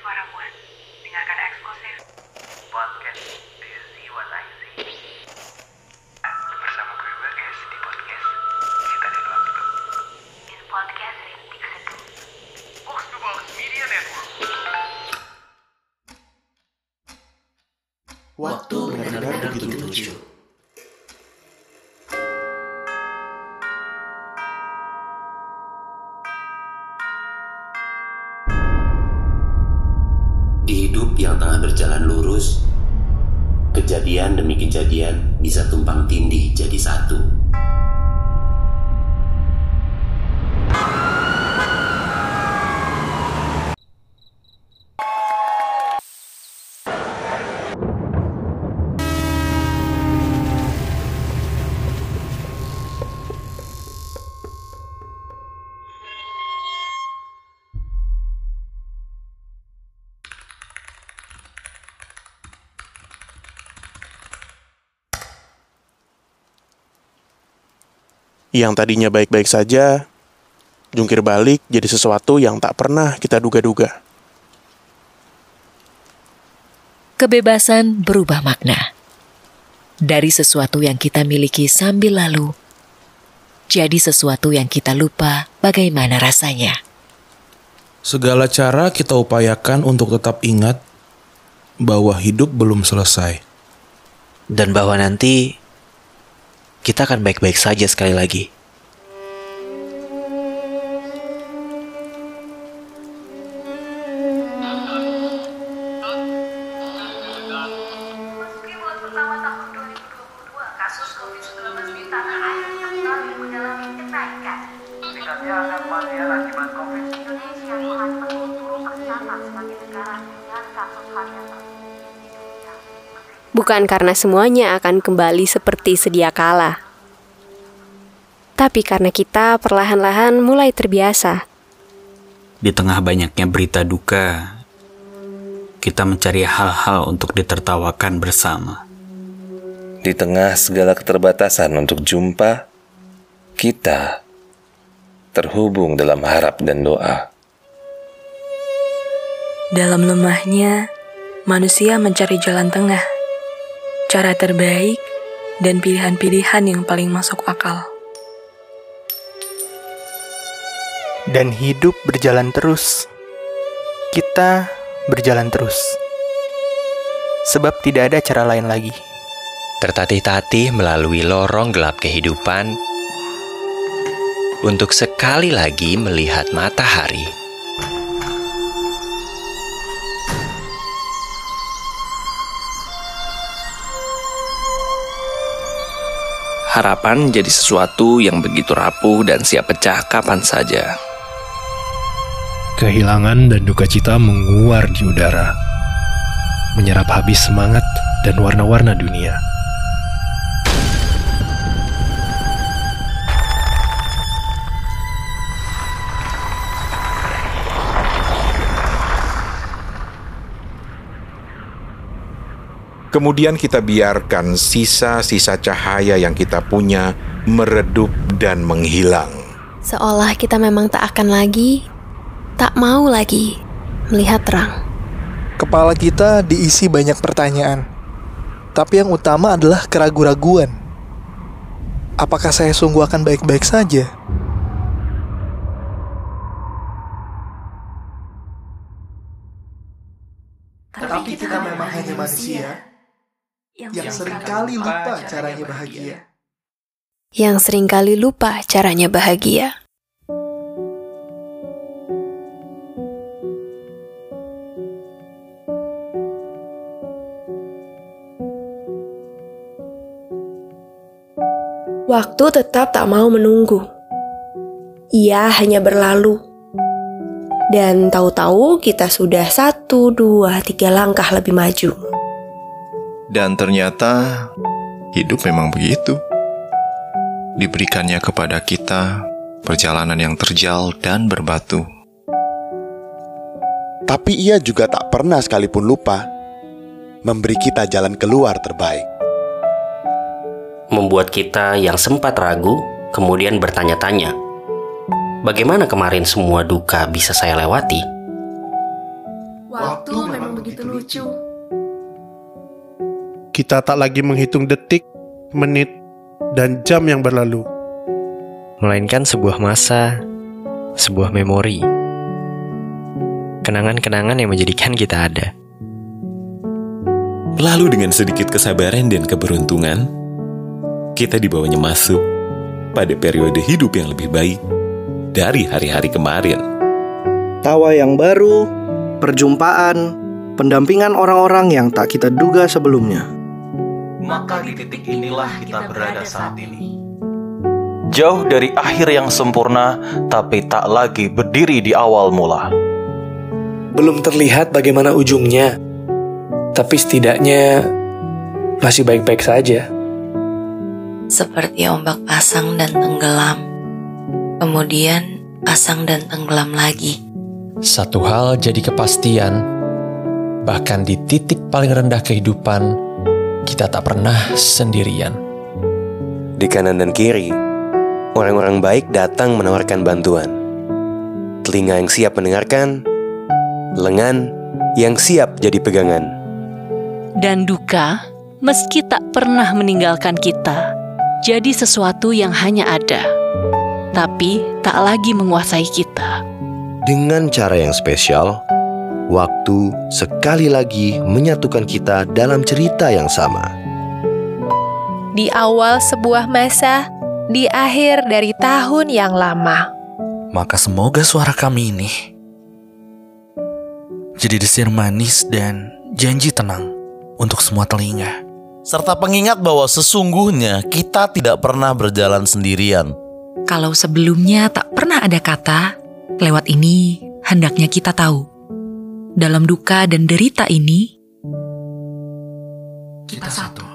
Dengarkan eksklusif podcast You See What I See bersama gue Bagas di podcast Kita dan Waktu. In podcast Rintik Seduh. Box to Box Media Network. Waktu benar-benar begitu lucu. Di hidup yang tengah berjalan lurus, kejadian demi kejadian bisa tumpang tindih jadi satu. Yang tadinya baik-baik saja, jungkir balik jadi sesuatu yang tak pernah kita duga-duga. Kebebasan berubah makna. Dari sesuatu yang kita miliki sambil lalu, jadi sesuatu yang kita lupa bagaimana rasanya. Segala cara kita upayakan untuk tetap ingat bahwa hidup belum selesai. dan bahwa nanti kita akan baik-baik saja sekali lagi. Memasuki bulan pertama tahun 2022, kasus COVID-19 di tanah air kembali mengalami kenaikan. Meningkatnya angka kematian akibat COVID Indonesia mulai menuju tercatat sebagai negara dengan kasus harian Bukan karena semuanya akan kembali seperti sedia kala, tapi karena kita perlahan-lahan mulai terbiasa. Di tengah banyaknya berita duka, kita mencari hal-hal untuk ditertawakan bersama. Di tengah segala keterbatasan untuk jumpa, kita terhubung dalam harap dan doa. Dalam lemahnya, manusia mencari jalan tengah, cara terbaik, dan pilihan-pilihan yang paling masuk akal. dan hidup berjalan terus. Kita berjalan terus. Sebab tidak ada cara lain lagi. Tertatih-tatih melalui lorong gelap kehidupan untuk sekali lagi melihat matahari. Harapan jadi sesuatu yang begitu rapuh dan siap pecah kapan saja. Kehilangan dan duka cita menguar di udara, menyerap habis semangat dan warna-warna dunia. Kemudian kita biarkan sisa-sisa cahaya yang kita punya meredup dan menghilang. Seolah kita memang tak akan lagi, tak mau lagi melihat terang. Kepala kita diisi banyak pertanyaan. Tapi yang utama adalah keraguan-raguan. Apakah saya sungguh akan baik-baik saja? Tapi kita memang hanya manusia yang sering kali lupa caranya bahagia. Yang sering kali lupa caranya bahagia. Waktu tetap tak mau menunggu. Ia hanya berlalu. Dan tahu-tahu kita sudah satu, dua, tiga langkah lebih maju. Dan ternyata hidup memang begitu. Diberikannya kepada kita perjalanan yang terjal dan berbatu. Tapi ia juga tak pernah sekalipun lupa memberi kita jalan keluar terbaik. Membuat kita yang sempat ragu kemudian bertanya-tanya, bagaimana kemarin semua duka bisa saya lewati? Waktu memang begitu lucu. Kita tak lagi menghitung detik, menit, dan jam yang berlalu. Melainkan sebuah masa, sebuah memori. Kenangan-kenangan yang menjadikan kita ada. Lalu dengan sedikit kesabaran dan keberuntungan, kita dibawanya masuk pada periode hidup yang lebih baik dari hari-hari kemarin. Tawa yang baru, perjumpaan, pendampingan orang-orang yang tak kita duga sebelumnya. Maka di titik inilah kita berada saat ini. Jauh dari akhir yang sempurna, tapi tak lagi berdiri di awal mula. Belum terlihat bagaimana ujungnya, tapi setidaknya masih baik-baik saja. Seperti ombak pasang dan tenggelam, kemudian pasang dan tenggelam lagi. Satu hal jadi kepastian, bahkan di titik paling rendah kehidupan, kita tak pernah sendirian. Di kanan dan kiri, orang-orang baik datang menawarkan bantuan. Telinga yang siap mendengarkan, lengan yang siap jadi pegangan. Dan duka, meski tak pernah meninggalkan kita, jadi sesuatu yang hanya ada, tapi tak lagi menguasai kita. Dengan cara yang spesial, waktu sekali lagi menyatukan kita dalam cerita yang sama. Di awal sebuah masa, di akhir dari tahun yang lama. Maka semoga suara kami ini jadi desir manis dan janji tenang untuk semua telinga. Serta pengingat bahwa sesungguhnya kita tidak pernah berjalan sendirian. Kalau sebelumnya tak pernah ada kata, lewat ini hendaknya kita tahu. Dalam duka dan derita ini, Kita satu.